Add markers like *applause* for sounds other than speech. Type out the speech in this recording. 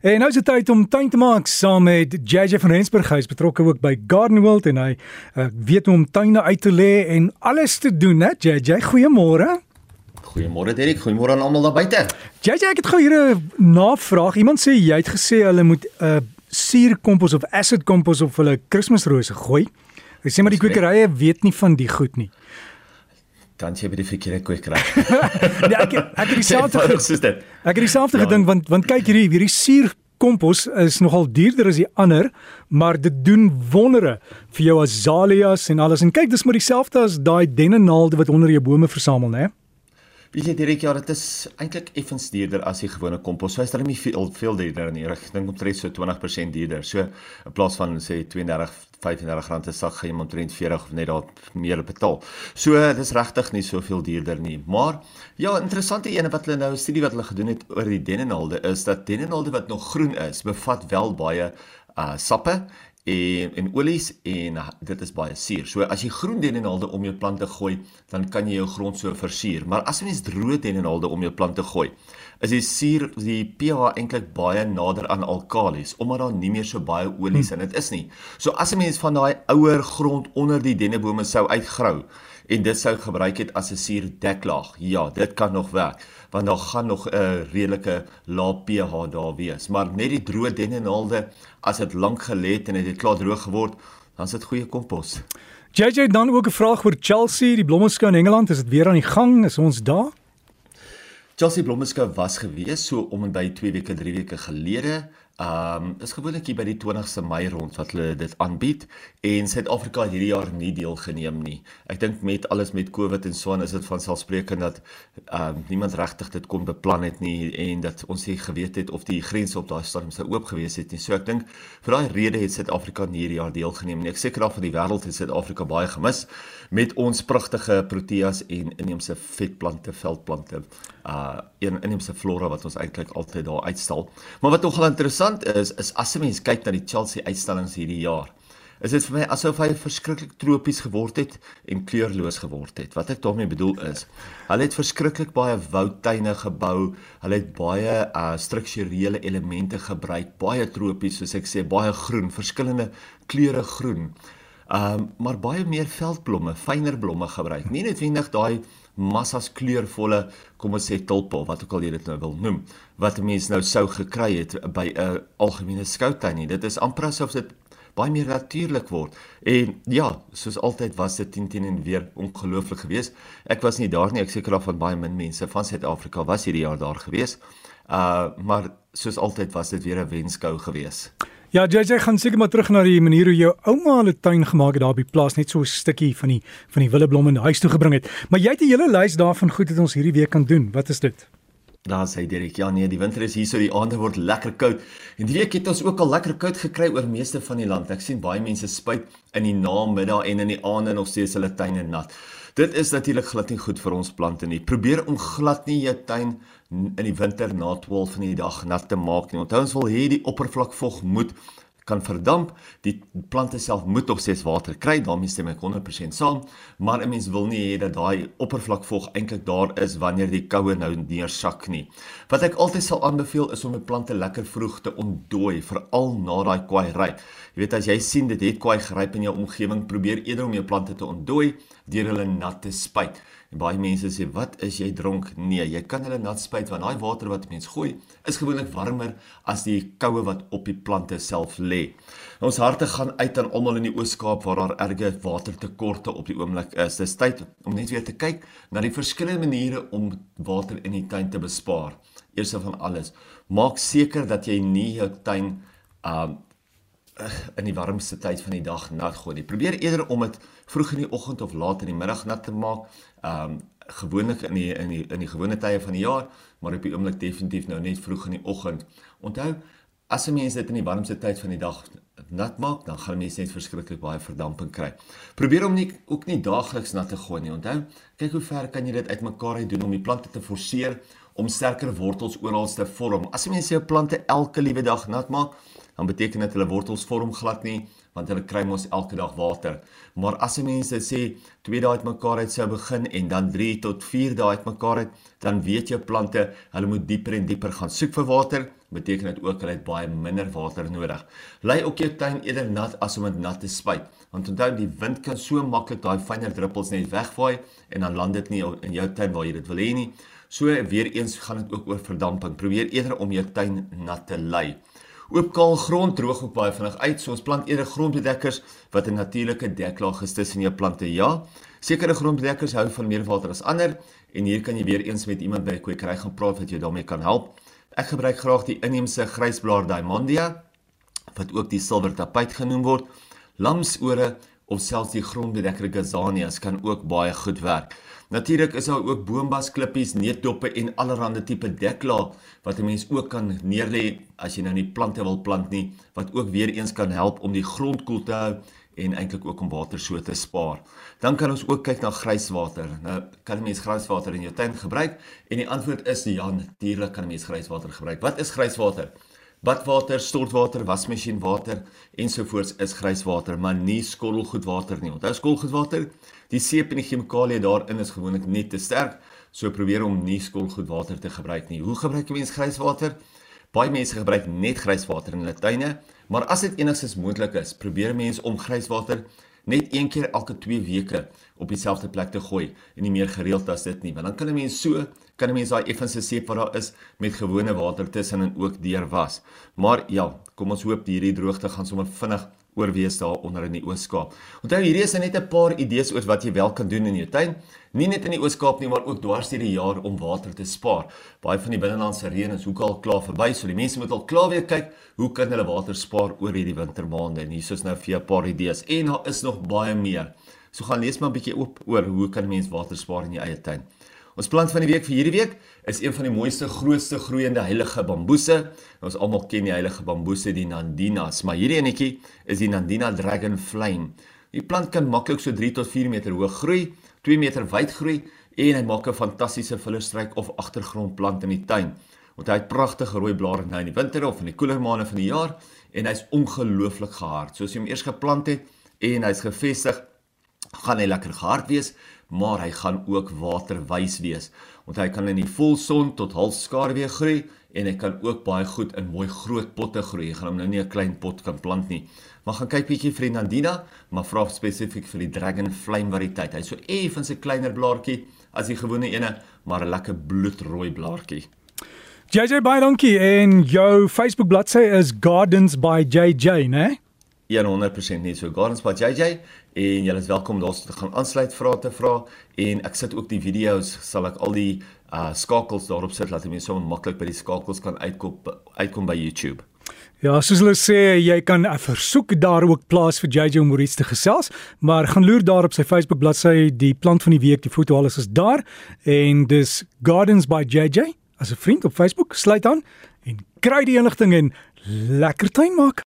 En nou is dit tyd om tuin te maak saam met JJ van Rensburg. Hy is betrokke ook by Garden World en hy uh, weet hoe om tuine uit te lê en alles te doen, né? JJ, goeiemôre. Goeiemôre Derek, goeiemôre aan almal daar buite. JJ, ek het gou hier 'n navraag. Iemand sê jy het gesê hulle moet 'n uh, suurkompos of acid kompos op hulle Kersrose gooi. Hy sê maar die kwekerye weet nie van die goed nie. Dan jy by die verkeerde kwekery. *laughs* nee, ek ek het dieselfde gedink. Ek het dieselfde ja. gedink want want kyk hierdie hierdie suur kompos is nogal duurder as die ander, maar dit doen wondere vir jou azaleas en alles. En kyk, dis maar dieselfde as daai dennenaalde wat onder jou bome versamel, né? Wie sê direk ja, dit is eintlik effens duurder as die gewone kompos. So is dit nie veel veel duurder nie. Ek dink omtrent so 20% duurder. So in plaas van sê 32 35 rand sak gaan jy omtrent 40 of net daar meer betaal. So dis regtig nie soveel duurder nie. Maar ja, interessante ene wat hulle nou 'n studie wat hulle gedoen het oor die dennenaalde is dat dennenaalde wat nog groen is, bevat wel baie uh sappe en en olies en dit is baie suur. So as jy groen dennenaalde om jou plante gooi, dan kan jy jou grond so versuur. Maar as jy mens droë dennenaalde om jou plante gooi, is die suur die pH eintlik baie nader aan alkalies omdat daar nie meer so baie olies hm. in dit is nie. So as 'n mens van daai ouer grond onder die dennebome sou uitgrou en dit sou gebruik het as 'n suurdeklaag, ja, dit kan nog werk want daar gaan nog 'n redelike lae pH daar wees. Maar net die droë dennenaalde as dit lank gelê het en dit het klaar droog geword, dan is dit goeie kompos. JJ dan ook 'n vraag oor Chelsea, die blommeskou in Engeland, is dit weer aan die gang? Is ons daar? Chelsea blommeskou was gewees so om en by 2 weke, 3 weke gelede. Ehm um, is gewoonlik hier by die 20ste Mei rond wat hulle dit aanbied en Suid-Afrika hierdie jaar nie deelgeneem nie. Ek dink met alles met Covid en so aan is dit van selfsprekend dat ehm um, niemand regtig dit kon beplan het nie en dat ons nie geweet het of die grense op daai stadium sou oop gewees het nie. So ek dink vir daai rede het Suid-Afrika nie hierdie jaar deelgeneem nie. Ek seker af van die wêreld het Suid-Afrika baie gemis met ons pragtige proteas en inheemse vetplante, veldplante. Uh in inheemse flora wat ons eintlik altyd daar uitstal. Maar wat nogal interessant is, is as 'n mens kyk na die Chelsea uitstallings hierdie jaar, is dit vir my asof hy verskriklik tropies geword het en kleurloos geword het. Wat ek daarmee bedoel is, hulle het verskriklik baie woudtuine gebou, hulle het baie uh strukturele elemente gebruik, baie tropies soos ek sê, baie groen, verskillende kleure groen. Um maar baie meer veldblomme, fynere blomme gebruik. Nie noodwendig daai massas kleurvolle, kom ons sê tulpe of wat ook al jy dit nou wil noem, wat 'n mens nou sou gekry het by 'n algemene skoutuin nie. Dit is amper asof dit baie meer natuurlik word. En ja, soos altyd was dit teen teen en weer ongelooflik geweest. Ek was nie daar nie, ek seker af van baie min mense van Suid-Afrika was hierdie jaar daar geweest. Uh maar soos altyd was dit weer 'n wenskou geweest. Ja, JJ gaan seker maar terug na die manier hoe jou ouma hulle tuin gemaak het daar die plaas, net so 'n stukkie van die van die willeblomme huis toe gebring het. Maar jy het 'n hele lys daarvan goed wat ons hierdie week kan doen. Wat is dit? Daar sê Derek, ja nee, die winter is hier, so die aande word lekker koud. En die week het ons ook al lekker koud gekry oor meeste van die land. Ek sien baie mense spuit in die namiddag en in die aande nog steeds hulle tuine nat. Dit is natuurlik glad nie goed vir ons plante nie. Probeer om glad nie jou tuin in die winter na 12 van die dag nat te maak nie. Onthou ons wil hê die oppervlakvog moet kan verdamp. Die plante self moet nog steeds water kry, daarmee stem ek 100% saam, maar 'n mens wil nie hê dat daai oppervlakvog eintlik daar is wanneer die koue nou neersak nie. Wat ek altyd sal aanbeveel is om die plante lekker vroeg te ontdooi, veral na daai kwaai ryp. Jy weet as jy sien dit het kwaai geryp in jou omgewing, probeer eerder om jou plante te ontdooi deur hulle nat te spuit. En baie mense sê, "Wat is jy dronk?" Nee, jy kan hulle nat spuit want daai water wat mens gooi, is gewoonlik warmer as die koue wat op die plante self lê. Ons harte gaan uit aan almal in die Oos-Kaap waar daar erge watertekorte op die oomblik is. Dis tyd om net weer te kyk na die verskillende maniere om water in die tuin te bespaar. Eerste van alles, maak seker dat jy nie jou tuin um in die warmste tyd van die dag nat gooi nie. Probeer eerder om dit vroeg in die oggend of laat in die middag nat te maak. Um gewoonlik in die in die in die gewone tye van die jaar, maar op die oomblik definitief nou net vroeg in die oggend. Onthou, as 'n mens dit in die warmste tyd van die dag nat maak, dan gaan mense net verskriklik baie verdamping kry. Probeer om nie ook nie daagliks nat te gooi nie. Onthou, kyk hoe ver kan jy dit uitmekaar uit doen om die plante te forceer om sterker wortels oral te vorm. As jy mens jou plante elke liewe dag nat maak, dan beteken dit hulle wortels vorm glad nie want hulle kry mos elke dag water. Maar as 'n mens sê twee dae uitmekaar uit sou begin en dan 3 tot 4 dae uitmekaar uit, dan weet jou plante hulle moet dieper en dieper gaan soek vir water beteken dit ook hulle het baie minder water nodig. Lei ook jou tuin eerder nat as om dit nat te spuit, want onthou die wind kan so maklik daai fynere druppels net wegvaai en dan land dit nie in jou tuin waar jy dit wil hê nie. So weer eens gaan dit ook oor verdamping. Probeer eerder om jou tuin nat te lei. Oopkaal grond droog ook baie vinnig uit. So ons plant eerder grondbedekkers wat 'n natuurlike deklaag is tussen jou plante. Ja, sekere grondbedekkers hou van meer water as ander en hier kan jy weer eens met iemand by kwekery gaan praat wat jou daarmee kan help. Ek gebruik graag die inheemse grysblaar Diamondia wat ook die silwer tapuit genoem word. Lamsore of selfs die grondbedekker Gazanias kan ook baie goed werk. Natuurlik is daar ook boombas klippies, neetdoppe en allerlei tipe deklaag wat 'n mens ook kan neerlê as jy nou nie plante wil plant nie, wat ook weer eens kan help om die grond koel te hou en eintlik ook om water so te spaar. Dan kan ons ook kyk na grijswater. Nou kan 'n mens grijswater in jou tuin gebruik en die antwoord is ja, natuurlik kan 'n mens grijswater gebruik. Wat is grijswater? Badwater, stortwater, wasmasjienwater ensovoorts is grijswater, maar nie skottelgoedwater nie. Onthou skottelgoedwater Die seep en die chemikalieë daarin is gewoonlik nie te sterk, so probeer om nie skoolgoedwater te gebruik nie. Hoe gebruik jy mens grijswater? Baie mense gebruik net grijswater in hulle tuine, maar as dit enigstens moontlik is, probeer mense om grijswater net een keer elke 2 weke op dieselfde plek te gooi en nie meer gereeld as dit nie, want dan kan 'n mens so kan 'n mens daai effense seep wat daar is met gewone water tussen en ook deur was. Maar ja, kom ons hoop hierdie droogte gaan sommer vinnig oorwees daar onder in die Oos-Kaap. Onthou hierdie is net 'n paar idees oor wat jy wel kan doen in jou tuin, nie net in die Oos-Kaap nie, maar ook dwars deur die jaar om water te spaar. Baie van die binnelandse reën is hoekom al klaar verby, so die mense moet al klaar weer kyk hoe kan hulle water spaar oor hierdie wintermaande. En hier is nou vir 'n paar idees en daar is nog baie meer. So gaan lees maar 'n bietjie op oor hoe kan mense water spaar in jou eie tuin. Ons plant van die week vir hierdie week is een van die mooiste, grootste groeiende heilige bamboese. Ons almal ken die heilige bamboese, die Nandinas, maar hierdie enetjie is die Nandina Dragon Flame. Die plant kan maklik so 3 tot 4 meter hoog groei, 2 meter wyd groei en hy maak 'n fantastiese vullerstruik of agtergrondplant in die tuin. Want hy het pragtige rooi blare nou in die winter of in die koeler maande van die jaar en hy's ongelooflik gehard. Soos jy hom eers geplant het en hy's gevestig, gaan hy lekker gehard wees, maar hy gaan ook waterwys wees. Want hy kan in die volson tot halfskaduwee groei en hy kan ook baie goed in mooi groot potte groei. Jy gaan hom nou nie 'n klein pot kan plant nie. Maar gaan kyk bietjie vir die Nandina, maar vra spesifiek vir die Dragon Flame variëteit. Hy's so effens 'n kleiner blaartjie as die gewone ene, maar 'n lekker bloedrooi blaartjie. JJ baie dankie en jou Facebook bladsy is Gardens by JJ, né? Nee? 100% nie so Gardens by JJ en julle is welkom daar te gaan aansluit vra te vra en ek sit ook die video's sal ek al die uh skakels daarop sit laat mense sommer maklik by die skakels kan uitkom uitkom by YouTube. Ja, soos hulle sê, jy kan 'n versoek daar ook plaas vir JJ om oor iets te gesels, maar gaan loer daar op sy Facebook bladsy, die plant van die week, die foto alles is daar en dis Gardens by JJ as 'n vriend op Facebook, sluit aan en kry die inligting en lekker tuin maak.